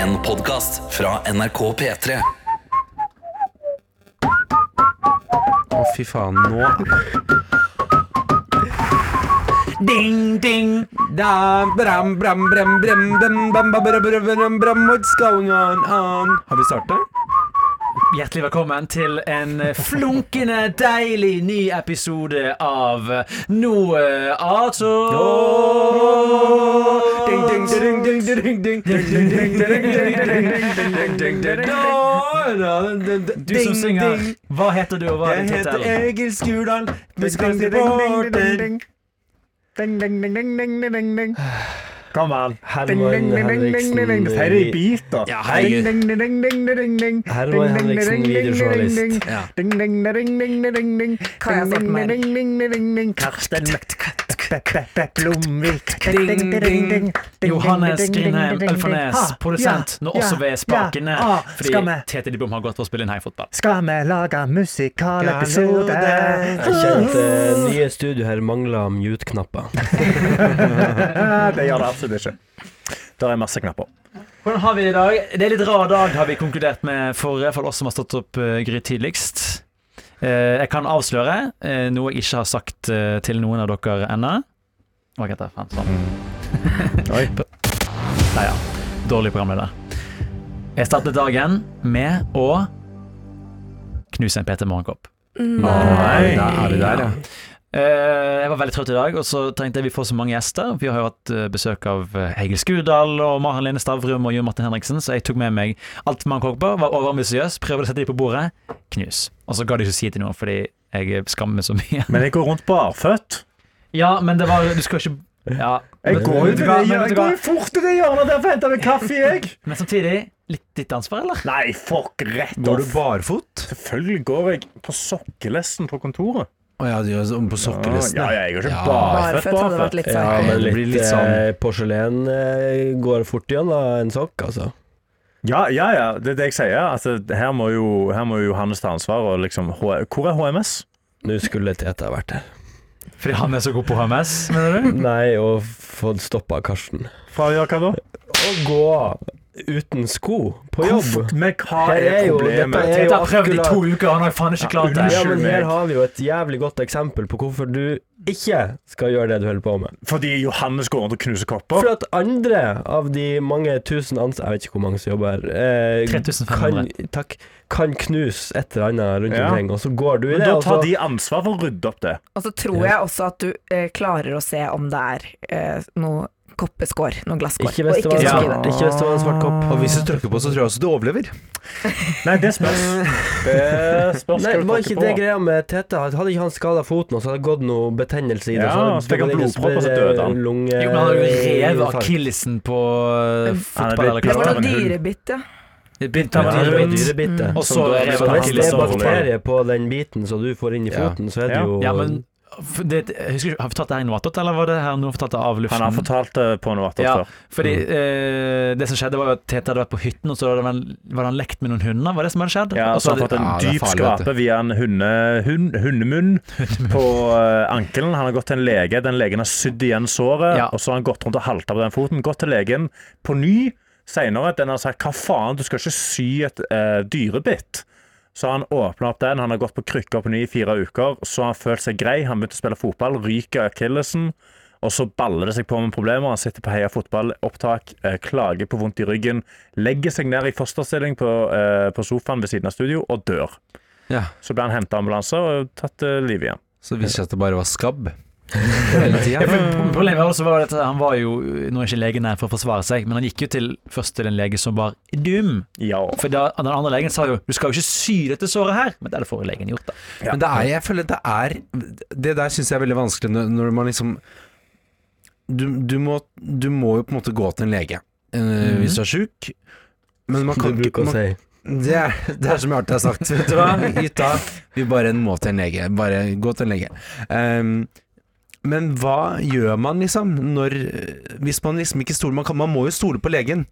En podcast fra NRK P3 Å, fy faen, nå Ding, ding da, bram, bram, bram, bram, bram, bram, bram, bram, bram, bram, bram, What's going on, on? Har vi startet? Hjertelig velkommen til en flunkende deilig ny episode av Noe Ato. Du som synger, hva heter du, og hva er ditt hotell? Jeg heter Egil Skurdal. Musikalsk reporter. Kom an. Herman Henriksen. Sier i biter. Ja, Herman Henriksen, videojournalist. Hva har jeg fått med? Karsten Blomvik. Ding, ding. Johannes Grindheim Ølfarnes, produsent, nå også ved spakene. Fordi Tete Dibom har gått på å spille inn heifotball. Skal vi lage musikalepisode? Jeg kjente nye studio her mangla mute-knapper. det gjør det absolutt ikke. Der er masse knapper. Hvordan har vi det i dag? Det er litt rar dag, har vi konkludert med for i oss som har stått opp uh, grytidligst. Uh, jeg kan avsløre uh, noe jeg ikke har sagt uh, til noen av dere ennå. Hva heter det? Faen, sånn. Oi. Nei ja. Dårlig programleder. Jeg startet dagen med å knuse en PT Morgenkopp. Nei, da er vi der, ja. Eh, jeg var veldig trøtt i dag, og så tenkte jeg vi får så mange gjester. Vi har jo hatt eh, besøk av Hegel Skudal Skurdal og Maren Lene Stavrum og Jon Martin Henriksen, så jeg tok med meg alt man kokk var overambisiøs, prøvde å sette dem på bordet, knus. Og så ga de ikke si til noen, fordi jeg skammer meg så mye. Men jeg går rundt barføtt. Ja, men det var Du skal ikke Ja. Jeg går jo fort i det hjørnet der for å hente meg kaffe, jeg. Men samtidig litt ditt ansvar, eller? Nei, fuck rett Går du off. barfot? Selvfølgelig går jeg på sokkelesten på kontoret. Å ja, gjør sånn på sokkelisten. Ja, ja, jeg går ikke Ja. barføtt, Barføtt barføtt. litt Ja, men litt, litt sånn- eh, porselen eh, går fort igjen da, en sokk, altså. Ja, ja, ja, det er det jeg sier. Altså, her, må jo, her må jo Johannes ta ansvar. Og liksom, H hvor er HMS? Nå skulle Tete ha vært her. Fordi han er så god på HMS, mener du? Nei, og fått stoppa Karsten. Fra å gjøre hva da? Å gå uten sko på jobb. Hvorfor- Men hva er er jo- problemet? dette er jo har prøvd i to uker, han har faen ikke klart det. Ja, men her har vi jo et jævlig godt eksempel på hvorfor du ikke skal gjøre det du holder på med. Fordi Johannes går rundt og knuser kopper? For at andre av de mange tusen ansatte Jeg vet ikke hvor mange som jobber her. Eh, 3500. Kan, takk. Kan knuse et eller annet rundt Ja. omkring, og så går du i Men det. da tar de ansvar for å rydde opp det. Og så tror jeg også at du eh, klarer å se om det er eh, noe koppeskår, Noen glasskår. Ikke hvis det var svart, ikke hvis det var en svart kopp. Og hvis du trykker på, så tror jeg også du overlever. Nei, det spørs. Det spørs Nei, var ikke det greia med Tete? Hadde ikke han skada foten, og så hadde det gått noe betennelse i det? Ja, så fikk han det blodpropp, og så døde han. lunge- Jo, men han har jo revet akillesen på uh, fotball Det var det noe dyrebitt, ja. Det Ja, det er dyrebitt. Og så det er akillesen. bakterie på den biten som du får inn i Ja. foten, så er det jo Ja, men det, jeg husker, Har vi fortalt det her i Noatot, eller var det her noen fortalte av luften? Han har fortalt det på Noatot Ja. før. Fordi Mm. eh, det som skjedde, var jo at Tete hadde vært på hytten, og så hadde han, var han lekt med noen hunder. Var det som hadde skjedd? Ja, og så har han fått en Ja, dyp skrape via en hunde, hund, hundemunn på uh, ankelen. Han har gått til en lege. Den legen har sydd igjen såret, Ja. og så har han gått rundt og halta på den foten. Gått til legen på ny seinere. Den har sagt 'hva faen, du skal ikke sy et uh, dyrebitt'. Så har han åpna opp den. Han har gått på krykker på ny i fire uker. Så har han følt seg grei. Han begynte å spille fotball, ryker akillesen. Og så baller det seg på med problemer. Han sitter på Heia fotballopptak, eh, klager på vondt i ryggen, legger seg ned i fosterstilling på, eh, på sofaen ved siden av studio og dør. Ja, Så ble han henta ambulanse og tatt eh, livet igjen. Så det viste seg at det bare var skabb Ja, Problemet var også var at han var jo Nå er ikke legen her for å forsvare seg, men han gikk jo til, først til en lege som var dum. Ja. For da, den andre legen sa jo du skal jo ikke sy dette såret her, men det hadde forrige legen gjort. da Ja. Men det er, jeg føler det er Det der syns jeg er veldig vanskelig når, man liksom du, du, må, du må jo på en måte gå til en lege eh, hvis du er sjuk. Men man kan ikke man, si. det, er, det er som jeg alltid har sagt. Vet du hva, gutta? Vi bare må til en lege. Bare gå til en lege. Ehm, men hva gjør man liksom når Hvis man liksom ikke stoler man, kan, man må jo stole på legen.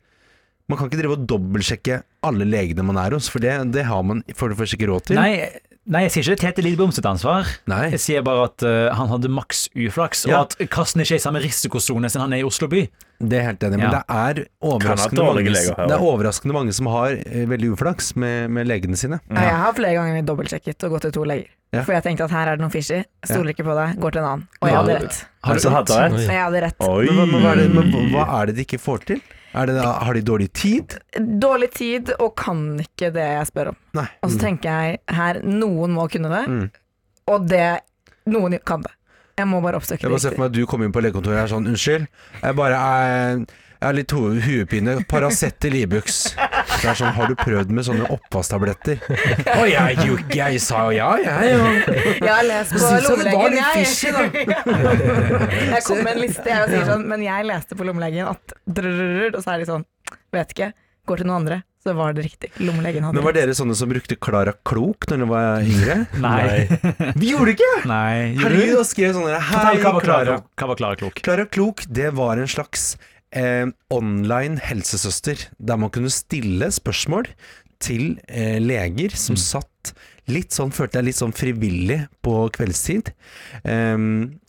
Man kan ikke drive og dobbeltsjekke alle legene man er hos, for det, det har man for det første ikke råd til. Nei, nei, jeg sier ikke det er Tete Lidbom sitt ansvar. Nei. Jeg sier bare at uh, han hadde maks uflaks, Ja. og at Karsten ikke er i samme risikosone siden han er i Oslo by. Det er helt enig men Ja. det er mange, det er overraskende mange som har eh, veldig uflaks med, med legene sine. Ja, jeg har flere ganger dobbeltsjekket og gått til to leger. Ja. For jeg tenkte at her er det noe fishy. Stoler ikke på deg, går til en annen. Og jeg hadde rett. Har du hatt rett? Og jeg hadde rett. Oi! Men, men, hva er det, men hva er det de ikke får til? Er det, har de dårlig tid? Dårlig tid og kan ikke det jeg spør om. Nei. Og så tenker jeg her, noen må kunne det, Mm. og det Noen kan det. Jeg må bare oppsøke Jeg bare ser det for meg at du kommer inn på legekontoret og er sånn Unnskyld, jeg bare er jeg har litt ho huepine. Paracet i Libux. Det er sånn, Har du prøvd med sånne oppvasktabletter? Å, jeg, jo, jeg sa jo ja, jeg. Ja. Jeg har lest på jeg det lommelegen, jeg. jeg kom med en liste jeg og sier sånn, men jeg leste på lommelegen at drrrr, Og så er de sånn, vet ikke, går til noen andre. Så var det riktig. Lommelegen hadde Men Var dere sånne som brukte Klara Klok når dere var yngre? Nei. Vi gjorde det ikke! Nei. Herregud, og skrev sånne sånn der, Hei, Fortell hva var Klara Klara. Klok? Hva var Klara Klok? Klara Klok, det var en slags eh, online helsesøster, der man kunne stille spørsmål til eh, leger som satt litt sånn, følte jeg litt sånn frivillig på kveldstid, ehm,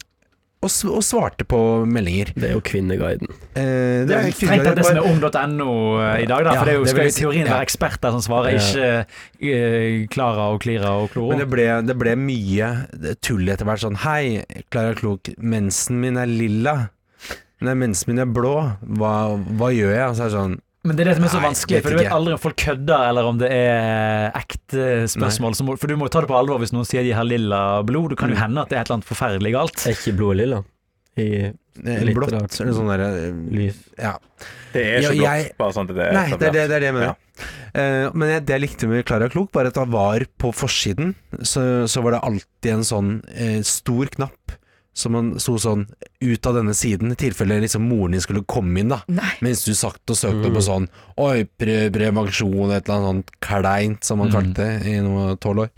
og, og svarte på meldinger. Det er jo Kvinneguiden. Eh, det er Tenk deg det som er ung.no i dag, da. Ja, For det er jo, det skal i teorien ja. være eksperter som svarer, Ja. ikke eh, Klara og Klira og Kloro. Men det ble, det ble mye tull etter hvert. Sånn Hei, Klara Klok, mensen min er lilla. Nei, mensen min er blå. Hva, hva gjør jeg? Og så er det sånn Men det er det som er så Nei, vanskelig, for du vet ikke. aldri om folk kødder, eller om det er ekte spørsmål. Så må, for du må ta det på alvor hvis noen sier de har lilla blod. Det kan jo Mm. hende at det er et eller annet forferdelig galt. Er ikke blodet lilla? I eh, blått. rart. Så er sånn derre lys? Ja. Det er ikke ja, blått, bare sånn at det er Nei, det er det, det, er det jeg mener. Ja. Uh, men jeg- det jeg likte med Klara Klok, var at det var på forsiden, så, så var det alltid en sånn uh, stor knapp som man sto sånn ut av denne siden, i tilfelle liksom moren din skulle komme inn, da. Nei. Mens du satt og søkte Mm. på sånn Oi, pre prevensjon, et eller annet sånt kleint, som man Mm. kalte det i noe tolv år.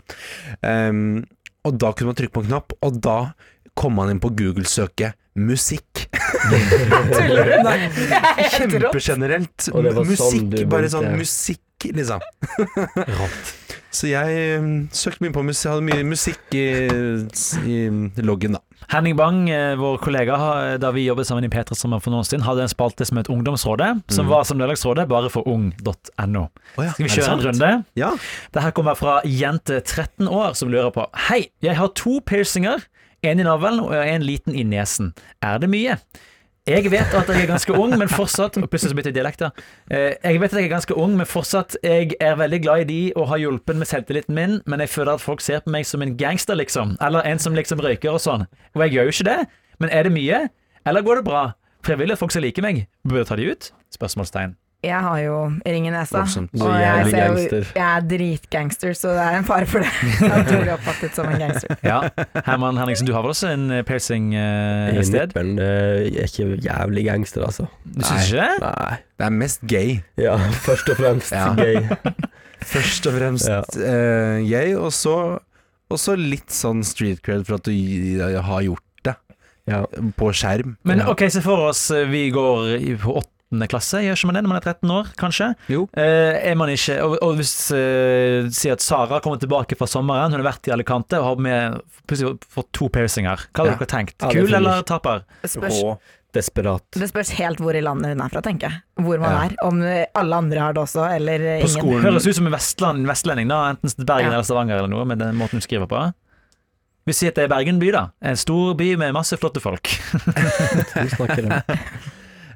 Um, og da kunne man trykke på en knapp, og da kom man inn på Google-søket musikk. Tuller du? Er. Kjempegenerelt. Og sånn musikk, bare sånn musikk, liksom. Så jeg um, søkte mye på musikk, hadde mye musikk i, i loggen, da. Henning Bang, eh, vår kollega, da vi jobbet sammen i P3 sammen for noen stund, hadde en spalte som het Ungdomsrådet, som Mm. var som lørdagsrådet, bare for ung.no. Oh ja, Skal vi kjøre en runde? Ja. Dette kommer fra jente 13 år som lurer på Hei, jeg har to piercinger. En i navlen og en liten i nesen. Er det mye? Jeg vet at jeg er ganske ung, men fortsatt plutselig bytter jeg dialekt, da. Eh, Jeg vet at jeg er ganske ung, men fortsatt Jeg er veldig glad i de og har hjulpet med selvtilliten min, men jeg føler at folk ser på meg som en gangster, liksom. Eller en som liksom røyker og sånn. Og jeg gjør jo ikke det. Men er det mye? Eller går det bra? For jeg vil at folk skal like meg. Bør jeg ta de ut? Spørsmålstegn. Jeg har jo ring i nesa, er og jeg, ser jo, jeg er dritgangster, så det er en fare for det. Jeg tror blir oppfattet som en gangster. Ja. Herman Henriksen, du har vel også en eh, piercing eh, I et sted? Men jeg er ikke jævlig gangster, altså. Du syns ikke det? Nei. Det er mest gay. Ja, først og fremst Ja. gay. Først og fremst Ja. uh, gay, og så, og så litt sånn street cred for at du eh, har gjort det Ja. på skjerm. Men ja. ok, se for oss eh, vi går på åttende klasse, gjør ikke man det når man er 13 år, kanskje? Jo. Eh, er man ikke Og, og hvis eh, sier at Sara kommer tilbake fra sommeren, hun har vært i Alicante og har med plutselig fått to piercinger. Hva hadde Ja. dere tenkt? Kul ja, eller taper? Spørs, Rå. Desperat. det spørs helt hvor i landet hun er fra, tenker jeg. Hvor man Ja. er. Om eh, alle andre har det også, eller eh, På ingen. skolen Høres ut som en vestland, vestlending, da. Enten Bergen Ja. eller Stavanger eller noe, med den måten hun skriver på. Vi sier at det er Bergen by, da. En stor by med masse flotte folk. du snakker om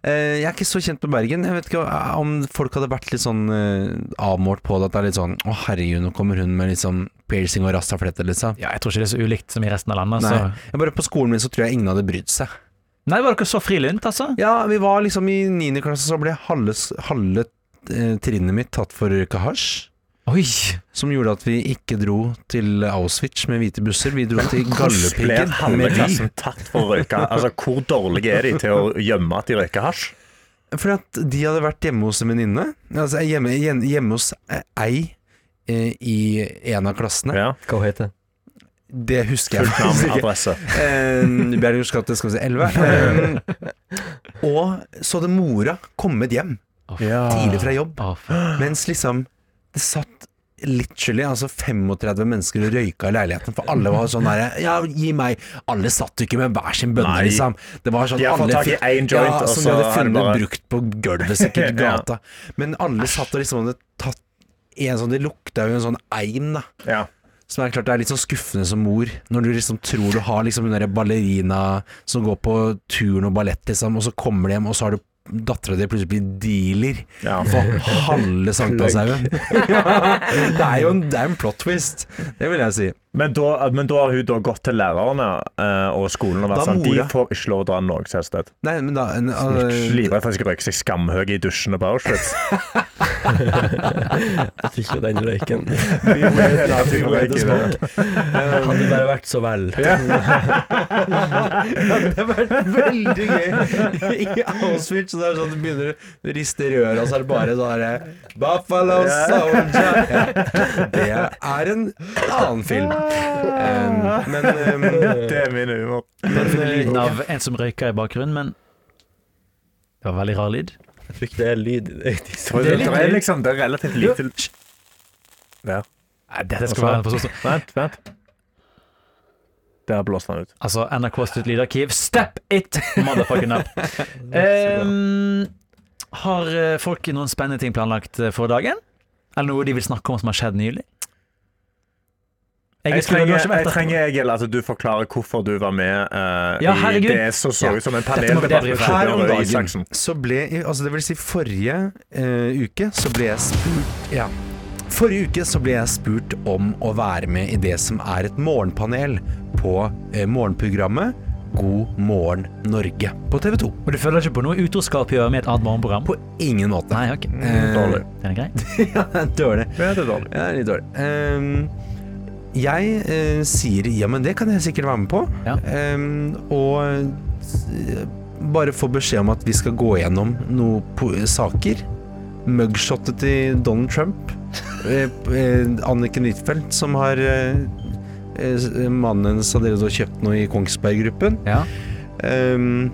jeg er ikke så kjent med Bergen. Jeg vet ikke om folk hadde vært litt sånn eh, avmålt på det. At det er litt sånn Å herregud, nå kommer hun med liksom piercing og rastaflette, liksom. Ja, jeg tror ikke det er så ulikt som i resten av landet. Nei. Så. Jeg bare På skolen min så tror jeg ingen hadde brydd seg. Nei, var dere så frilynt, altså? Ja, vi var liksom i niende klasse, så ble halve, halve eh, trinnet mitt tatt for røyka hasj. Oi! Som gjorde at vi ikke dro til Auschwitz med hvite busser. Vi dro til Hvordan ble Galdhøpiggen halve med klassen tatt for å røyke? Altså, hvor dårlige er de til å gjemme at de røyker hasj? Fordi at de hadde vært hjemme hos en venninne. Altså hjemme, hjemme, hjemme hos ei eh, i en av klassene. Ja. Hva hun heter Det husker jeg Fullt navn, adresse. Eh, Bjergens gate skal vi se 11. Eh, og så hadde mora kommet hjem Ja. tidlig fra jobb, mens liksom det satt literally altså 35 mennesker og røyka i leiligheten, for alle var sånn derre Ja, gi meg Alle satt jo ikke med hver sin bønne, Nei. liksom. Det var sånn De har fått tak i én joint, ja, og som så de hadde funnet bare- brukt på gulvet, sikkert i Ja. Men alle satt og liksom hadde tatt en sånn De lukta jo en sånn eim, da. Ja. Som er klart det er litt sånn skuffende som mor, når du liksom tror du har liksom den der ballerina som går på turn og ballett, liksom, og så kommer de hjem, og så har du dattera di plutselig blir dealer Ja. for halve Sankthanshaugen. det er jo en, det er en plot twist, det vil jeg si. Men, da, men da har hun da gått til lærerne uh, og skolen og vært sånn De får ikke lov å dra noe sted. Nei, men da en, uh, Livredd for at de skal røyke seg skamhøye i dusjene på Auschwitz. Jeg fikk jo den røyken. Hadde bare vært så vel. Det hadde vært veldig gøy i Auschwitz. Så det er sånn du begynner å riste røret, og så er det bare sånn herre Buffalo Soldier. Ja. Det er en annen film. Um, men um, Det er min humor. Men for lyden av en som røyker i bakgrunnen, men det var veldig rar lyd. Jeg tror ikke det er lyd i det. Det er, det er liksom Det er relativt lite Der. Nei, dette skal være på sånn Vent, vent. Der blåste han ut. Altså, NRK sitt lydarkiv, step it, motherfucking up! um, har eh, folk noen spennende ting planlagt eh, for dagen? Eller noe de vil snakke om som har skjedd nylig? Jeg trenger, jeg trenger Egil, at du forklarer hvorfor du var med uh, Ja, i herregud. det som så ut som en paneldebatt her om dagen så ble Altså det vil si forrige uh, uke så ble jeg spurt Ja. Forrige uke så ble jeg spurt om å være med i det som er et morgenpanel på eh, morgenprogrammet God morgen Norge på TV 2. Og du føler ikke på noe utroskap i å være med i et annet morgenprogram? På ingen måte. Nei, ok. Mm, Dårlig. Den er grei. ja, det er dårlig. Ja, det er dårlig. Ja, litt dårlig. Um, jeg uh, sier ja, men det kan jeg sikkert være med på. Ja. Um, og uh, bare få beskjed om at vi skal gå gjennom noen saker. Mugshotet til Donald Trump. Eh, eh, Anniken Huitfeldt, som har eh, Mannen hennes har drevet og kjøpt noe i Kongsberg-gruppen. Ja. Um,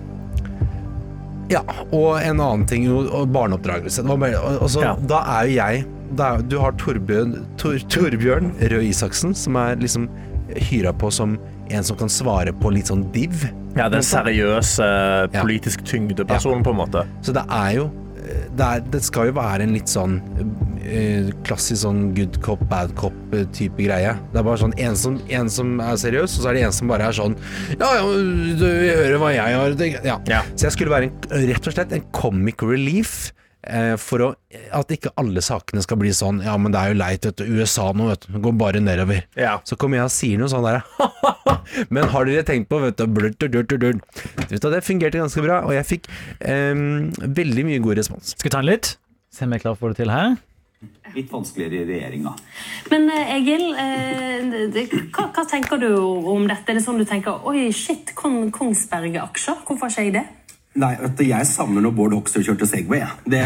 ja, og en annen ting jo, barneoppdragelse. Det var bare, og, og så, Ja. Da er jo jeg er, Du har Torbjørn, Tor, Torbjørn Røe Isaksen, som er liksom hyra på som en som kan svare på litt sånn div. Ja, den seriøse, Ja. politisk tyngde personen, på en måte. Så det er jo det, er, det skal jo være en litt sånn eh, klassisk sånn good cop, bad cop-type greie. Det er bare sånn en som, en som er seriøs, og så er det en som bare er sånn Ja, ja, du hører hva jeg har tenkt». ja. Ja. Så jeg skulle være en, rett og slett en comic relief. Eh, For å, at ikke alle sakene skal bli sånn Ja, men det er jo leit, vet du. USA nå, vet du. Går bare nedover. Ja. Så kommer jeg og sier noe sånn der Men har dere tenkt på vet du, blurt, blurt, blurt. Vet du, Det fungerte ganske bra, og jeg fikk um, veldig mye god respons. Skal vi ta en litt? Se om jeg er klar for det til her. Litt vanskeligere i regjeringa. Men eh, Egil, eh, det, hva, hva tenker du om dette? Er det sånn du tenker Oi, shit, Kong, Kongsberg-aksjer? Hvorfor har ikke jeg det? Nei, jeg savner når Bård Hoksrud kjørte Segway. Ja. Det,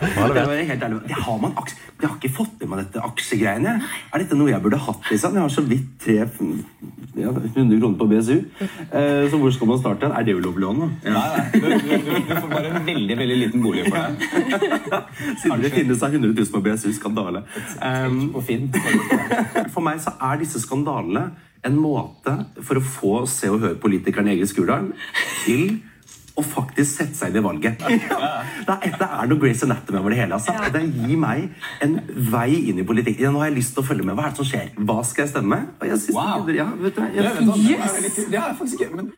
det, var helt ærlig. det har man aks Jeg har ikke fått med meg dette aksjegreiene. Er dette noe jeg burde hatt? liksom? Jeg har så vidt tre ja, 100 kroner på BSU. Eh, så hvor skal man starte? Er det ulovlig lån? da? Nei, nei. Du, du, du, du får bare en veldig veldig liten bolig for det. Siden det finnes da 100 000 på BSU, skandale. Um, for meg så er disse skandalene en måte for å få se og høre politikeren i Egil Skurdal til å faktisk sette seg inn i valget. Det er, det er noe Grace Anatomy over det hele. Altså. Det gir meg en vei inn i politikken. Ja, nå har jeg lyst til å følge med. Hva er det som skjer? Hva skal jeg stemme? Og jeg synes, ja, vet du, jeg,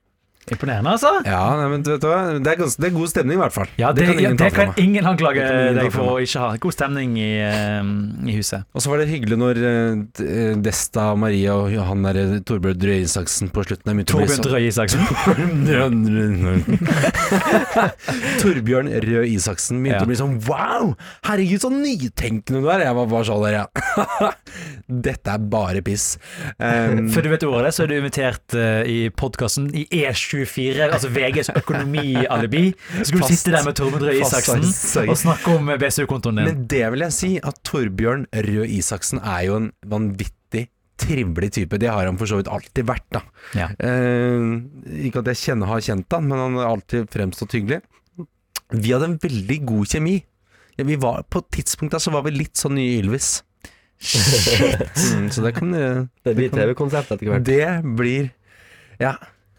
Imponerende, altså. Ja, nei, men vet du hva? Det er, ganske, det er god stemning, i hvert fall. Ja, det, kan ingen ta det fra meg. ingen anklage Det kan ingen ta deg fra for å ikke ha. God stemning i, eh, i huset. Og så var det hyggelig når eh, D- eh, Desta Maria og han der eh, Torbjørn Drøe Isaksen på slutten der begynte å bli Torbjørn sånn- Røe Isaksen. Torbjørn Røe Isaksen begynte Ja. å bli sånn Wow! Herregud, så nytenkende du er! Jeg var bare sånn der, ja. Dette er bare piss. Um, Før du vet ordet av det, så er du invitert eh, i podkasten i E24, altså VGs økonomialibi. Så Skulle du sitte der med Torbjørn Røe Isaksen og snakke om BSU-kontoen din. Men det vil jeg si, at Torbjørn Røe Isaksen er jo en vanvittig trivelig type. Det har han for så vidt alltid vært, da. Ja. Eh, ikke at jeg kjenner, har kjent han, men han har alltid fremstått hyggelig. Vi hadde en veldig god kjemi. Ja, vi var, på tidspunktet så var vi litt sånn nye Ylvis. Mm, så det kan dere Det blir TV-konsept etter hvert. Det blir Ja.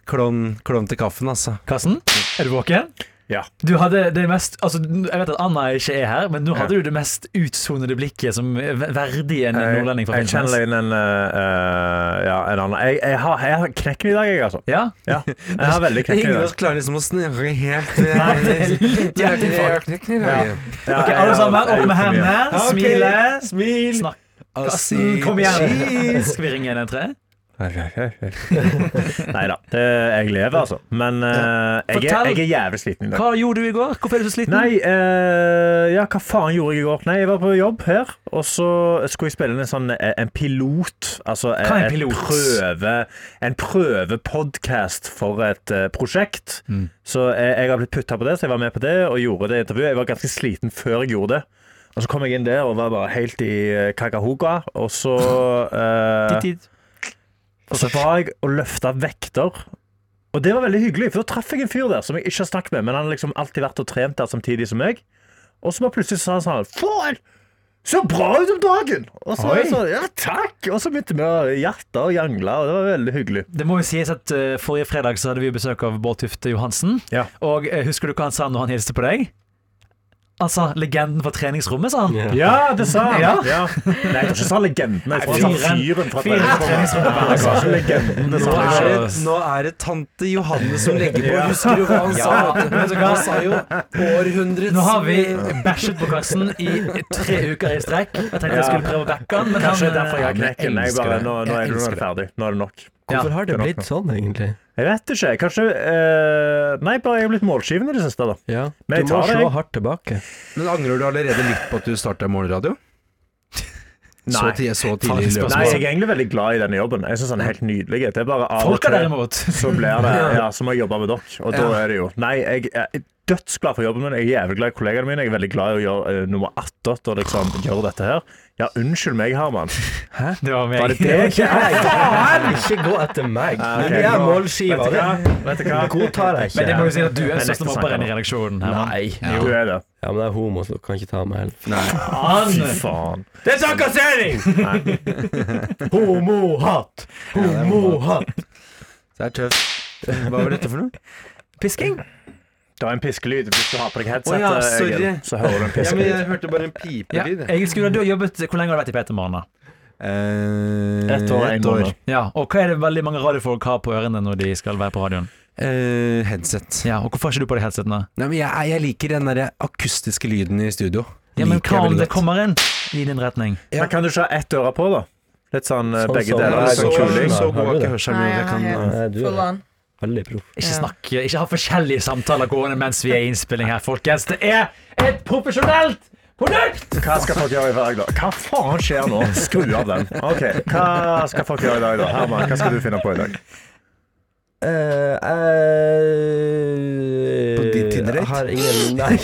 Klovn klovn til kaffen, altså. Karsten, er du våken? Ja. Du hadde det mest Altså, Jeg vet at Anna ikke er her, men nå hadde Ja. du det mest utsonede blikket som er verdig en nordlending fra jeg kjenner inn en, eh, eh, ja, en annen jeg, jeg, har, jeg har knekken i dag, jeg, altså. Ja? Ja, jeg har veldig knekken i Ingen av dag. oss klarer liksom å snurre helt er litt Ja. Ja, Ok, alle sammen, opp med hendene, smile. Smil! Snakk. Karsten, kom igjen. Skal vi ringe 113? Nei da, jeg lever, altså. Men uh, jeg, er, jeg er jævlig sliten i dag. Hva gjorde du i går? Hvorfor er du så sliten? Nei, uh, ja, hva faen gjorde jeg i går? Nei, jeg var på jobb her, og så skulle jeg spille en sånn eh, en pilot. Altså Hva er en et pilot? prøve En prøvepodkast for et uh, prosjekt. Mm. Så jeg, jeg har blitt putta på det, så jeg var med på det og gjorde det intervjuet. Jeg var ganske sliten før jeg gjorde det. Og så kom jeg inn der og var bare helt i kakahoga, og så uh, Tid, tid. Og så var jeg og løfta vekter. Og det var veldig hyggelig, for da traff jeg en fyr der som jeg ikke har snakket med, men han har liksom alltid vært og trent der samtidig som meg. Og så bare plutselig sa han sånn Faen! Så bra ut om dagen! Og så så sånn, ja takk! Og så begynte vi å hjerte og jangle, og det var veldig hyggelig. Det må jo sies at uh, Forrige fredag så hadde vi besøk av Bård Tufte Johansen. Ja. Og uh, Husker du hva han sa når han hilste på deg? Sa 'legenden på treningsrommet', sa han. Ja. Ja, det sa han! Ja. Ja. Nei, jeg tror ikke sa legenden. Jeg tror han sa Fyren. fra treningsrommet. Nå er, det, nå er det tante Johanne som legger på. Husker du hva han sa? Han sa jo århundrets Nå har vi bæsjet på Karsten i tre uker i strekk. Jeg tenkte jeg skulle prøve å backe han, men Kanskje han, er derfor jeg eh. Jeg elsker det. nå, nå, er det, er det ferdig. Nå er det nok. Hvorfor Ja, har det blitt sånn, egentlig? Jeg vet ikke. Kanskje uh, Nei, bare jeg har blitt målskiven i det siste, da. Ja. Men Du må tar slå jeg. hardt tilbake. Men angrer du allerede litt på at du starta morgenradio? Så, Nei. tidlig, så tidlig Faktisk løpet? Nei, jeg er egentlig veldig glad i denne jobben. Jeg synes den er helt nydelig. Det er bare av og til så blir det Ja, så må jeg jobbe med dere. Og da Ja. er det jo Nei, jeg er dødsglad for jobben min. Jeg er jævlig glad i kollegaene mine. Jeg er veldig glad i å gjøre uh, nummer 18 og liksom gjøre dette her. Ja, unnskyld meg, Herman. Hæ? Det var meg. Var det det? deg? Faen, ikke gå etter meg! Ja, ok, Det er målskiva. Vet du hva? Det Vet du hva? godtar jeg Men det må jo si at du er Jeg største mobberen i redaksjonen. Herman. Nei. Du er det. Ja, men det er homo, så kan ikke ta meg heller. Fy faen. Det er trakassering! Homohatt! Homohatt! Det er tøft. Hva var dette for noe? Pisking? Det var en piskelyd. Hvis du har på deg headset, oh, ja, eh, sorry. Egil, så hører du en piskelyd. Ja, men jeg hørte bare en Ja. pipelyd. Egil Skule, du har jobbet Hvor lenge har du vært i P3 da? Eh, Ett år, en ett år. Ja, og hva er det veldig mange radiofolk har på ørene når de skal være på radioen? Eh, headset. Ja, og Hvorfor har ikke du på deg headsetene? Nei, men jeg, jeg liker den der akustiske lyden i studio. Ja, men Hva om det kommer inn i din retning? Ja. Men kan du ikke ha ett øre på, da? Litt sånn eh, Sånn begge som- deler. Så, Litt så, sånn så- så god er ikke hørselen Nei, min. Nei, Full on. Veldig proff. Ikke Ja. snakk, ikke ha forskjellige samtaler gående mens vi er i innspilling her, folkens. Det er et profesjonelt produkt! Hva skal folk gjøre i dag, da? Hva faen skjer nå? Skru av den. Ok, Hva skal folk gjøre i dag, da? Herman, hva skal du finne på i dag? Eh, uh, På ditt Tinder-date? Jeg har ingen Nei,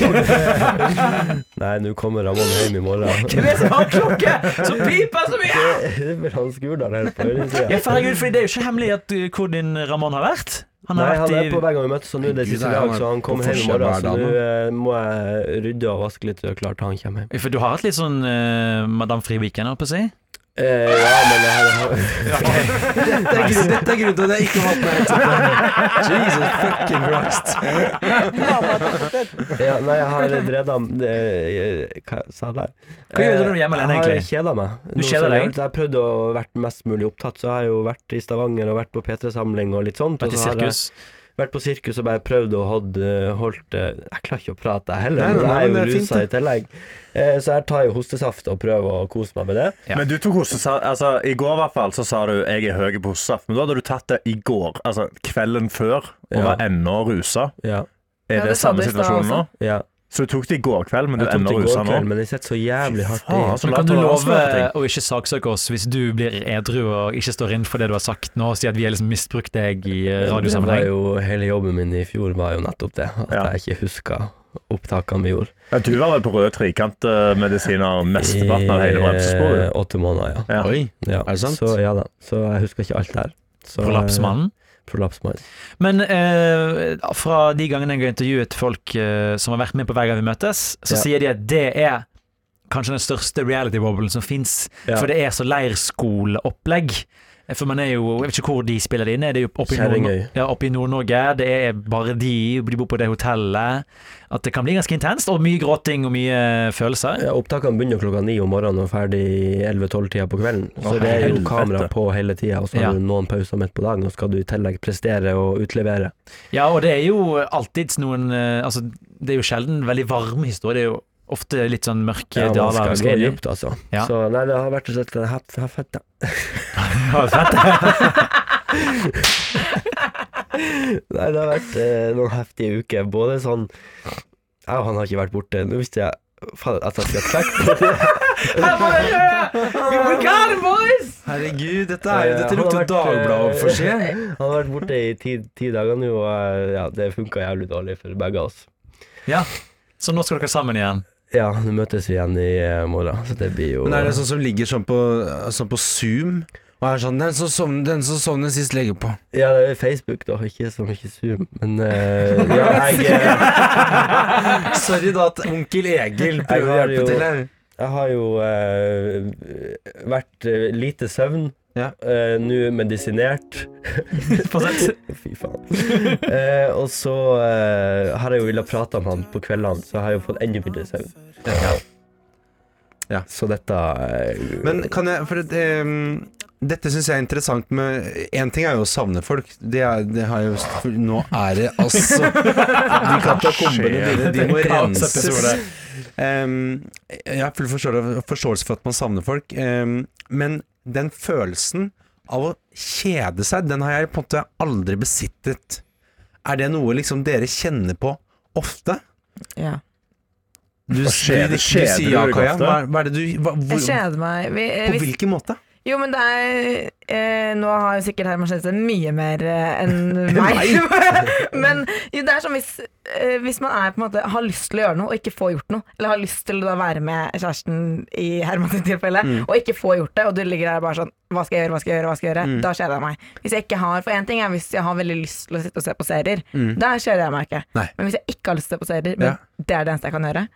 Nei nå kommer Ramón hjem i morgen. Hvem er det som har klokke som piper så mye? Det er vel han Skurdal her på høyresida. Ja, for herregud, for Det er jo ikke hemmelig at uh, hvor din Ramón har vært. Han har Nei, han er er på hver gang vi møtes, og nå er det Gud, siste nei, han dag, er så han på kommer hjem i forskjell morgen. hver Så dag nå eh, må jeg rydde og vaske litt og klare til han kommer hjem. For du har hatt litt sånn uh, Madame Fri-weekend, holdt på å si? Eh, ja, men jeg har Dette er grunnen- dette er grunnen til at jeg ikke har hatt meg headset. Jesus fucking Christ. ja, Nei, jeg har drevet Hva sa jeg der? Hva gjør du når du er hjemme alene, Jeg har kjeda meg. Du kjeder deg? Jeg, har prøvd å vært mest mulig opptatt, så jeg har jo vært i Stavanger og vært på P3-samling og litt sånt. Og Vært i så har jeg sirkus? Vært på sirkus og bare prøvd å holdt, holdt eh, Jeg klarer ikke å prate, jeg heller. Nei, nei, nei, jeg er jo rusa i tillegg. Eh, Så jeg tar jo hostesaft og prøver å kose meg med det. Ja. Men du tok hostesaft altså, I går i hvert fall så sa du 'jeg er høy på hostesaft', men da hadde du tatt det i går, altså kvelden før, og Ja. var ennå rusa. Ja. Er Ja, det det samme situasjon nå? ja. Så du tok det i går kveld, men du Jeg er i rusa nå? men jeg setter så jævlig hardt faen, i. så Men kan du love å ikke saksøke oss hvis du blir edru og ikke står inn for det du har sagt nå, og sier at vi har liksom misbrukt deg i eh, radiosammenheng? jo, hele jobben min i fjor var jo nettopp det, at Ja. jeg ikke huska opptakene vi gjorde. Ja, du var vel på røde trikantmedisiner mesteparten av hele I, bremsesporet? eh, åtte måneder, ja. Ja. Oi, ja. Er det sant? Så ja da. Så jeg husker ikke alt der. Så, Prolapsmannen? Prolapsmann. Men eh, fra de gangene jeg har intervjuet folk eh, som har vært med på hver gang vi møtes, så Ja. sier de at det er kanskje den største reality-boblen som fins. Ja. For det er så leirskoleopplegg. For man er jo Jeg vet ikke hvor de spiller det inn. Er det oppe i Nord- Kjerringøy. ja, Nord-Norge? Det er bare de, de bor på det hotellet. At det kan bli ganske intenst, og mye gråting og mye følelser. Ja, opptakene begynner klokka ni om morgenen og er ferdig 11-12-tida på kvelden. Så Å, det er jo kamera på hele tida, og så Ja. har du noen pauser midt på dagen, og skal du i tillegg prestere og utlevere. Ja, og det er jo alltids noen eh, Altså, det er jo sjelden veldig varme historier. Det er jo ofte litt sånn mørke Ja, man daler. skal gå skal i. dypt, altså. Ja. Så nei, det har vært og slett hef- hef- fett, da. Fett. Nei, det har vært eh, noen heftige uker. Både sånn Jeg og han har ikke vært borte. Nå visste jeg faen, at jeg skulle trekke Herregud, dette, er, Eh, dette lukter vært, Dagbladet for seg. Han har vært borte i ti, ti dager nå, og eh, ja, det funka jævlig dårlig for begge av oss. ja. Så nå skal dere sammen igjen. Ja, nå møtes vi igjen i eh, morgen, så det blir jo Men er det sånn som ligger sånn på, sånn på Zoom? Og er sånn Den som sovner, den som sovner sist, legger på. Ja, det er Facebook, da, ikke så mye Zoom. Men uh, ja, jeg, uh, Sorry da at onkel Egil prøver å hjelpe til her. jeg har jo uh, vært lite søvn. Ja. Uh, Nå medisinert. Fy faen. Uh, og så uh, har jeg jo villet prate om han på kveldene, så jeg har jo fått enda mindre søvn. Ja. Så dette Men kan jeg For det, um, dette syns jeg er interessant med Én ting er jo å savne folk. Det, er, det har jeg jo Nå er det altså De katakombene dine, de må renses. Ehm, jeg har full forståelse for at man savner folk, um, men den følelsen av å kjede seg, den har jeg på en måte aldri besittet. Er det noe liksom dere kjenner på ofte? Ja. Du, du, du, du, sier ja, Kaja. Hva, hva er det du hva, hvor, Jeg kjeder meg. Vi, På hvis, hvilken måte? Jo, men det er eh, Nå har sikkert Herman kjent seg mye mer eh, enn meg. men jo, det er sånn hvis, eh, hvis man er, måte, har lyst til å gjøre noe og ikke får gjort noe, eller har lyst til å da være med kjæresten i Hermans tilfelle, og ikke får gjort det, og du ligger der bare sånn Hva skal jeg gjøre, hva skal jeg gjøre, hva skal jeg gjøre? Da kjeder jeg meg. Hvis jeg ikke har For én ting er hvis jeg har veldig lyst til å sitte og se på serier. Der kjeder jeg meg ikke. Nei. Men hvis jeg ikke har lyst til å se på serier, men Ja. det er det eneste jeg kan gjøre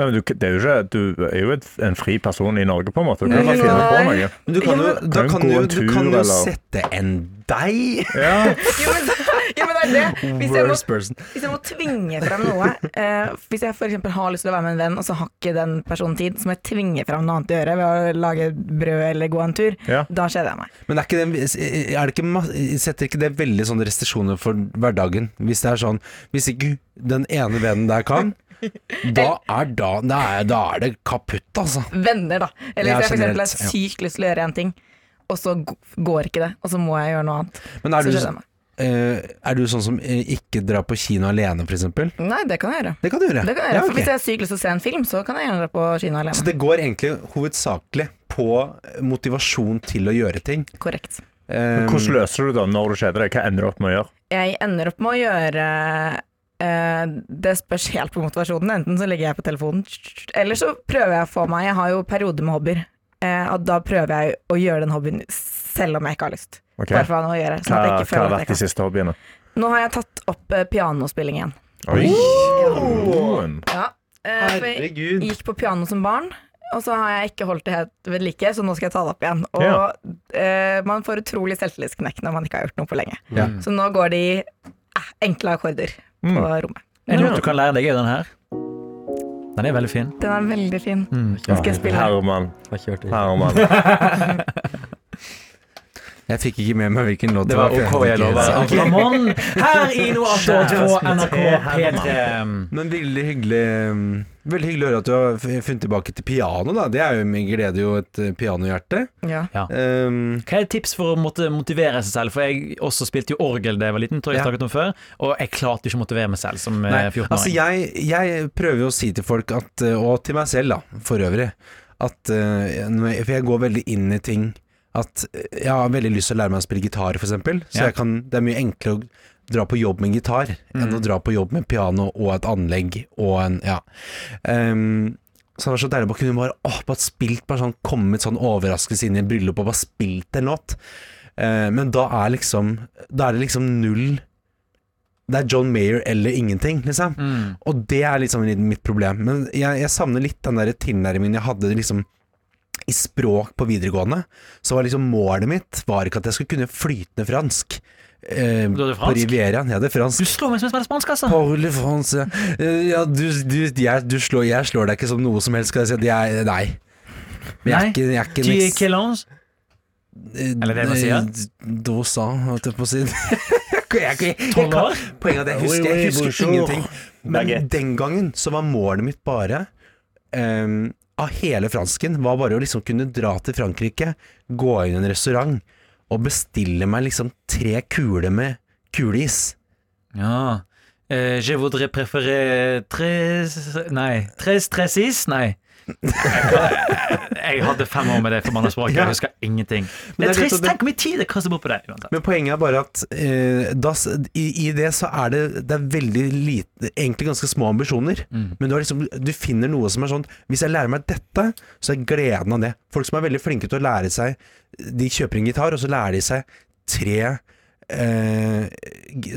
Men du, det er jo ikke, du er jo en fri person i Norge, på en måte. Du kan bare finne på noe. Men du kan jo, da kan kan gå du, en du kan jo sette en deg Ja. Jo, men, jo, men det er det. Hvis jeg må Hvis jeg må tvinge frem noe eh, Hvis jeg eksempel har lyst til å være med en venn, og så har ikke den personen tid, så må jeg tvinge frem noe annet å gjøre ved å lage brød eller gå en tur. Ja. Da kjeder jeg meg. Men er ikke det, er det ikke, setter ikke det veldig sånne restriksjoner for hverdagen? Hvis det er sånn Hvis ikke den ene vennen der kan, da er, da, da er, da er det kaputt, altså. Venner, da. Eller hvis jeg for eksempel har sykt lyst til å gjøre en ting, og så går ikke det, og så må jeg gjøre noe annet. Men er du, eh, er du sånn som eh, ikke drar på kino alene, eksempel? Nei, det kan jeg gjøre. Det kan du gjøre. Det kan jeg gjøre. Ja, For. Hvis jeg har sykt lyst til å se en film, så kan jeg gjerne dra på kino alene. Så det går egentlig hovedsakelig på motivasjon til å gjøre ting. Korrekt. Eh, Hvordan løser du det når du kjeder deg? Hva ender du opp med å gjøre? Jeg ender opp med å gjøre eh, Det spørs helt på motivasjonen. Enten så ligger jeg på telefonen, eller så prøver jeg å få meg Jeg har jo perioder med hobbyer, eh, og da prøver jeg å gjøre den hobbyen selv om jeg ikke har lyst. Okay. Bare for å gjøre. Sånn Hva, at jeg hva har vært de siste hobbyene? Nå har jeg tatt opp eh, pianospilling igjen. Oi! Ja. eh, for jeg gikk på piano som barn. Og så har jeg ikke holdt det helt ved like, så nå skal jeg ta det opp igjen. Og Ja. uh, man får utrolig selvtillitsknekk når man ikke har gjort noe på lenge. Ja. Så nå går det i eh, enkle akkorder på rommet. Er det noe du kan lære deg, er den her. Den er veldig fin. Den er veldig fin. Mm. Ja, skal jeg spille. Herman. Herman. Jeg fikk ikke med meg hvilken låt Det var Det var OK, jeg lover. Ok. Ramón her i Noe attåt på NRK P3. Men veldig hyggelig um, Veldig hyggelig å høre at du har funnet tilbake til piano, da. Det er jo min glede jo et eh, pianohjerte. Ja. Um, Hva er et tips for å måtte motivere seg selv? For jeg også spilte jo orgel da jeg var liten, tror jeg Ja. snakket om før, og jeg klarte ikke å motivere meg selv som eh, 14-åring. altså jeg, jeg prøver jo å si til folk at, eh, og til meg selv da, for øvrig, at eh, når jeg, For jeg går veldig inn i ting At eh, jeg har veldig lyst til å lære meg å spille gitar, eksempel. Så Ja. jeg kan, det er mye enklere å dra på jobb med en gitar enn Mm. å dra på jobb med piano og et anlegg og en Ja. Um, så det var så deilig å kunne bare, åh, bare spilt Bare sånn kommet sånn overraskelse inn i et bryllup og bare spilt en låt. Uh, men da er liksom Da er det liksom null det er John Mayer eller ingenting, liksom. Mm. Og det er liksom mitt problem. Men jeg, jeg savner litt den der tilnærmingen jeg hadde liksom i språk på videregående. Så var liksom målet mitt var ikke at jeg skulle kunne flytende fransk. Eh, Du hadde fransk? på? Rivieraen. Jeg hadde fransk. Du slår meg som en spiller spansk, altså. Paule France Eh, Ja, du, du, jeg, du slår, jeg slår deg ikke som noe som helst, skal jeg si. Jeg, nei. Men jeg er Nei. ikke, jeg er ikke Tu es ange? Eller det man sier? Dosa, holdt jeg på å si. Jeg- år? Poenget er at jeg husker, jeg husker ingenting. Men den gangen så var målet mitt bare ehm, av hele fransken var bare å liksom kunne dra til Frankrike, gå inn i en restaurant og bestille meg liksom tre kuler med kuleis. Ja. Uh, je voudrais préférer tres Nei. Tres tres is? Nei. Jeg hadde fem år med det forbanna språket, Ja. jeg husker ingenting. Men Det er trist. Tenk hvor mye tid det kaster bort på det. uansett. Men poenget er bare at eh, das, i, i det så er det, det er veldig lite Egentlig ganske små ambisjoner. Mm. Men du, har liksom, du finner noe som er sånn Hvis jeg lærer meg dette, så er gleden av det. Folk som er veldig flinke til å lære seg De kjøper en gitar, og så lærer de seg tre eh,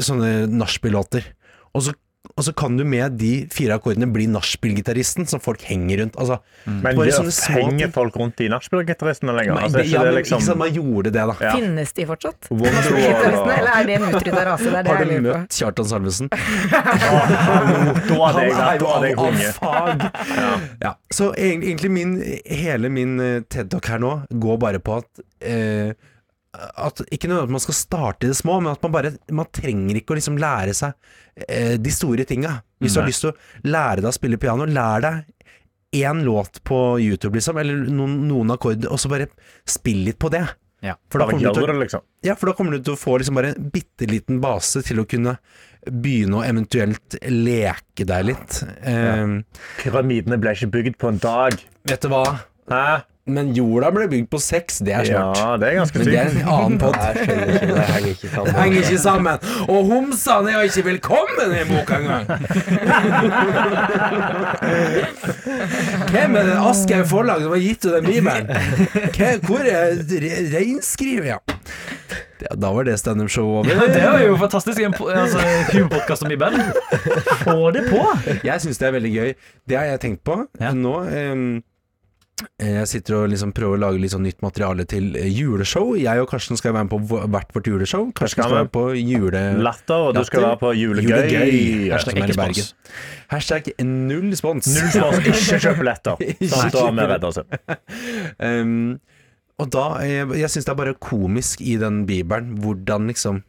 sånne nachspiel-låter. Og så og så kan du med de fire akkordene bli nachspiel-gitaristen som folk henger rundt. Altså, Men bare det, henger folk rundt i nachspielgitaristene lenger? Men- Altså, er ja, men liksom ikke sant, man gjorde det, da. Ja. Finnes de fortsatt? Wonderwall Gitaristene, eller er det en utrydda rase? Det er det Har jeg du på. møtt Kjartan Salvesen? Da hadde jeg, da hadde av fag. Ja. Så egentlig, egentlig min, hele min eh, TED-talk her nå går bare på at eh, at Ikke nødvendigvis at man skal starte i det små, men at man bare Man trenger ikke å liksom lære seg eh, de store tinga. Hvis du har lyst til å lære deg å spille piano, lær deg én låt på YouTube, liksom, eller noen, noen akkorder, og så bare spill litt på det. Ja. For da kommer du til liksom. ja, for da kommer du til å få liksom bare en bitte liten base til å kunne begynne å eventuelt leke deg litt. Eh, Pyramidene ble ikke bygd på en dag. Vet du hva? Hæ? Men jorda ble bygd på sex, det er snart. Ja, det er ganske Men det er en annen pod. Det henger ikke sammen. Det henger ikke sammen. Og homsene er jo ikke velkommen i boka engang! Hvem er det Aschehoug forlag som har gitt ut den bibelen? Hvor er re- reinskrivet? Ja. Ja, Da var det standup-show over. Ja, det var jo fantastisk. En altså, humorpodkast om Bibelen. Få det på! Jeg syns det er veldig gøy. Det har jeg tenkt på Ja. nå. ehm, jeg sitter og liksom prøver å lage litt sånn nytt materiale til eh, juleshow. Jeg og Karsten skal være med på hvert vårt juleshow. Karsten skal være på jule... Latter, og du skal være på julegøy. Julegøy. Hashtag er ikke spons. Hashtag null spons. Null spons, ikke kjøp billetter. Sånn, da kjøp vi redda altså. Um, og da Jeg, jeg syns det er bare komisk i den bibelen hvordan liksom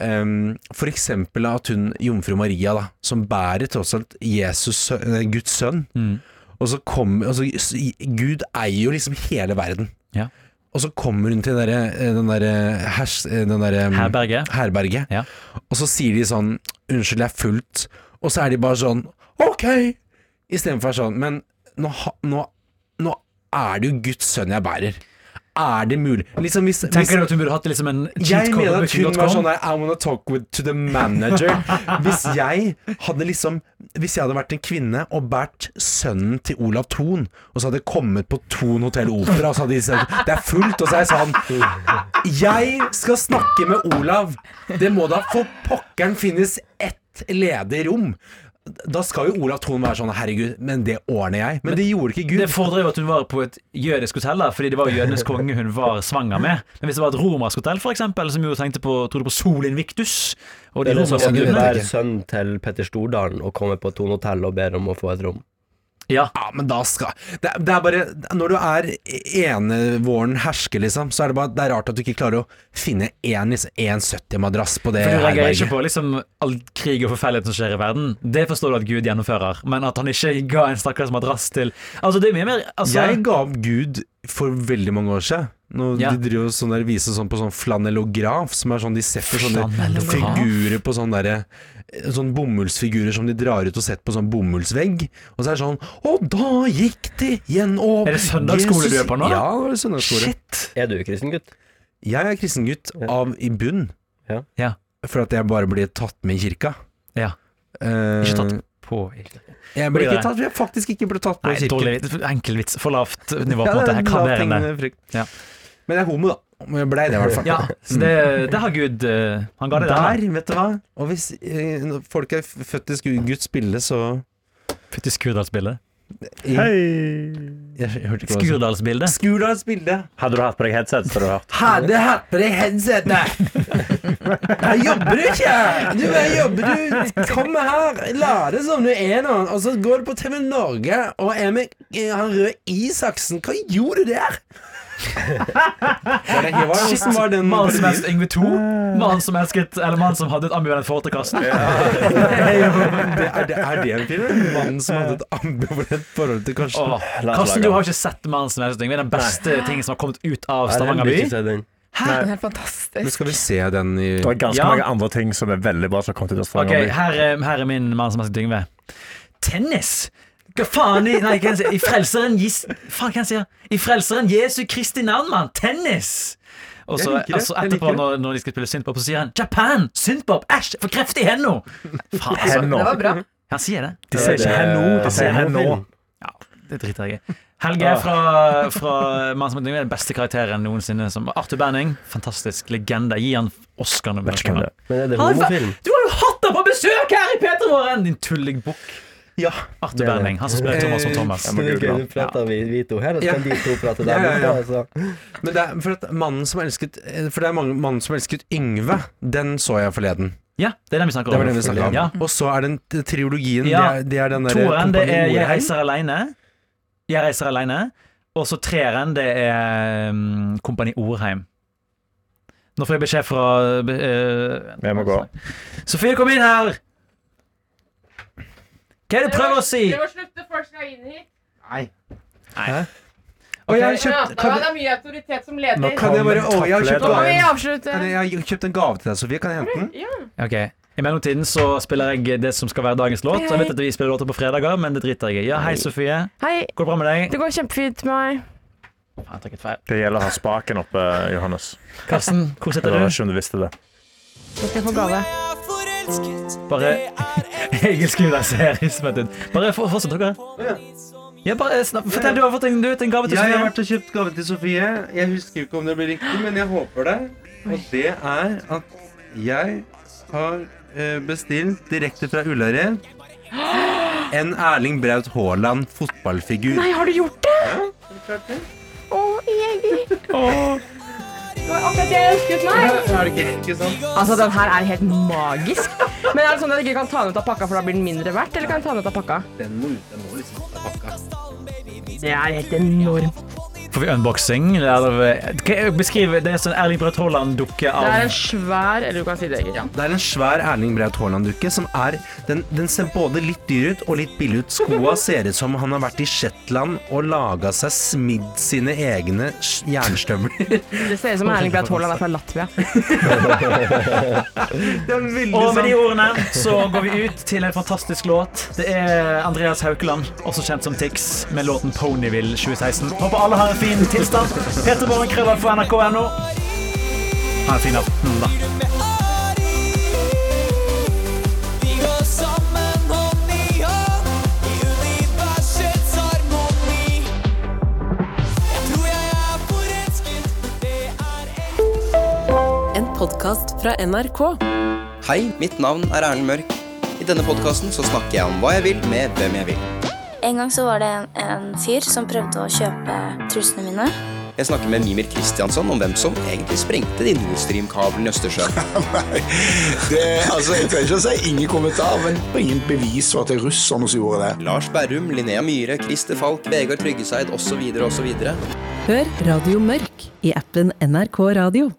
um, For eksempel at hun jomfru Maria, da, som bærer tross alt Jesus, eh, Guds sønn, Mm. Og så kommer altså, Gud eier jo liksom hele verden. Ja. Og så kommer hun til den derre eh, den derre hers- eh, derre, um, Herberget. herberget, Ja. og så sier de sånn 'Unnskyld, jeg er fullt', og så er de bare sånn 'Ok', istedenfor sånn Men nå, nå, nå er det jo Guds sønn jeg bærer. Er det mulig? Liksom hvis, Tenker du at hun burde hatt liksom en jeg mener at hun var sånn der I wanna talk with, to the manager. Hvis jeg hadde liksom Hvis jeg hadde vært en kvinne og båret sønnen til Olav Thon, og så hadde jeg kommet på Thon hotell Opera, og så hadde de sagt Det er fullt, og så er jeg sånn Jeg skal snakke med Olav. Det må da for pokkeren finnes ett ledig rom. Da skal jo Olav Thon være sånn Herregud, men det ordner jeg. Men det gjorde ikke Gud. Det fordrer jo at hun var på et jødisk hotell, da, fordi det var jødenes konge hun var svanger med. Men hvis det var et romersk hotell, for eksempel, som jo tenkte på, trodde på Sol Invictus og de Det er sånn romerske at du gudene er sønnen til Petter Stordalen og kommer på Thon Hotell og ber om å få et rom. Ja. Ja, men da skal det, det er bare Når du er enevåren hersker, liksom, så er det bare Det er rart at du ikke klarer å finne én liksom, 1,70-madrass på det For du legger ikke på liksom all krig og forferdelighet som skjer i verden. Det forstår du at Gud gjennomfører, men at han ikke ga en stakkars madrass til Altså, det er mye mer altså, Jeg ga opp Gud for veldig mange år siden. Nå Ja. De driver sånn der, viser sånn på sånn flanellograf, som er sånn de setter sånne figurer på sånn derre Sånn bomullsfigurer som de drar ut og setter på sånn bomullsvegg. Og så er det sånn Og da gikk det gjennom Er det søndagsskole du er på nå? Ja, det er søndagsskole. Shit! Er du kristen gutt? Jeg er kristen gutt Ja. av i bunn. Ja. Ja. For at jeg bare blir tatt med i kirka. Ja. Eh, Ikke tatt på kirka Jeg ble Blir ikke tatt, jeg faktisk ikke ble tatt på i kirken. Enkel vits. For lavt nivå, på Ja, en måte. det Jeg kan det. Ja. Men jeg er homo, da. Blei det i hvert fall. Ja, så det, det har Gud eh, Han ga det der. Der, vet du hva. Og hvis eh, når folk er født i sku- Guds bilde, så Fytti Skurdalsbildet. i, Hei! jeg, jeg hørte ikke hva du sa. Skurdalsbildet. Skurdals bilde. Hadde du hatt på deg headset, så hadde du hørt. Hadde hatt på deg headsetet! Her jobber du ikke! Du her jobber du Kommer her, later som du er noen, og så går du på TV Norge og er med eh, han røde Isaksen. Hva gjorde du der? Hvordan var den Mannen som elsket Yngve 2. Mannen som elsket Eller mannen som hadde et ambivalent forhold til Karsten. det, er, det, er det en film? Mannen som hadde et ambivalent forhold til Karsten? Åh, Karsten, du har ikke sett Mannen som elsket Yngve. Den beste tingen som har kommet ut av Stavanger by. Hæ? den. Er helt Men fantastisk. skal vi se den i Det er ganske Ja. mange andre ting som er veldig bra som har kommet ut av Stavanger. by. her, er- her er min mann som elsket Yngve. Tennis! Hva faen i, nei, hva sier I Frelseren gis Faen, hva sier I Frelseren Jesu Kristi navn, mann! Tennis! Og så altså, etterpå, når, når de skal spille synthpop, så sier han Japan! Synthpop! Æsj! For kreft i henda! Faen, altså. Det var bra. Han sier det. De sier ikke henno, de sier henno. Det driter jeg i. Helge fra, fra Mann som er den beste karakteren noensinne. Som Arthur Banning. Fantastisk legende. Gi han Oscar nå. Vet ikke hvem det er. Men er det Han er fa- homofilm? Du har jo hatt ham på besøk her i P3-våren! Din tullegbukk. Ja. Arthur Det er det. Banning. Han som spiller Thomas og Thomas. Det er gøy, han. prater vi, vi to her, og så kan de to prate der Ja, ja, ja. Men det er for at mannen som elsket For det er mange, mannen som elsket Yngve. Den så jeg forleden. Ja, det er den vi snakker Det om. var den vi snakker om. Ja. Og så er den triologien. Ja. Det, er, det er den der Toeren, det er 'Jeg reiser aleine'. Jeg reiser aleine. Og så treeren, det er um, Kompani Orheim. Nå får jeg beskjed fra uh, Jeg må gå. Sofie, kom inn her! Hva er det du prøver å si? Prøv å slutte, folk skal inn hit. Og jeg har kjøpt det er mye autoritet som leder. Nå kan jeg bare Å, jeg har kjøpt Nå må vi avslutte. Kan jeg, jeg har kjøpt en gave til deg, Sofie. Kan jeg hente den? Ja. Okay. I mellomtiden så spiller jeg det som skal være dagens låt. Jeg vet at vi spiller låter på fredager, men det driter jeg i. Ja, hei, Sofie. Hei, Går det bra med deg? det går kjempefint med meg. Jeg. Det gjelder å ha spaken oppe, Johannes. Karsten, hvor Jeg sitter vet du? ikke om du visste det. Jeg skal jeg få gave. Bare Egil skriver en serie som heter Bare for- fortsett, dere. Ja, bare snab, Fortell, du har fått en, du vet, en gave til Jeg har Sofie. vært og kjøpt gave til Sofie. Jeg husker ikke om det blir riktig, men jeg håper det. Og det er at jeg har eh, bestilt direkte fra Ullared en Erling Braut Haaland fotballfigur. Nei, har du gjort det? Ja, klart det. Å, Egil. Det var akkurat det jeg ønsket meg. Er det ikke, ikke sant? Altså, den her er helt magisk. Men er det sånn at jeg ikke kan ta den ut av pakka, for da blir den mindre verdt? Eller kan jeg ta den ut av pakka? Den må. Den må liksom ut av pakka. Det er helt enormt. Får vi unboxing? Hva- beskriv Det er sånn Erling Braut Haaland-dukke Det er en svær Eller du kan si det, Egil. Ja. Det er en svær Erling Braut Haaland-dukke som er den, den ser både litt dyr ut og litt billig ut. Skoa ser ut som han har vært i Shetland og laga seg smidd sine egne jernstøvler. Det ser ut som Erling Braut Haaland er fra Latvia. Det er veldig Og med de sånn ordene så går vi ut til en fantastisk låt. Det er Andreas Haukeland, også kjent som Tix, med låten Ponyville 2016. Håper alle har en fin tilstand. Peter Borgen Krøller for nrk.no. Ha en fin aften, da. En podkast fra NRK. Hei, mitt navn er Erlend Mørk. I denne podkasten så snakker jeg om hva jeg vil med hvem jeg vil. En gang så var det en, en fyr som prøvde å kjøpe trusene mine. Jeg snakker med Mimir Kristiansson om hvem som egentlig sprengte de Nord Stream-kablene i Østersjøen. Det, altså, jeg trenger ikke å si ingen kommentar, men ingen bevis for at det er russerne som gjorde det. Lars Berrum, Linnea Myhre, Christer Falk, Vegard Tryggeseid osv. osv. Hør Radio Mørk i appen NRK Radio.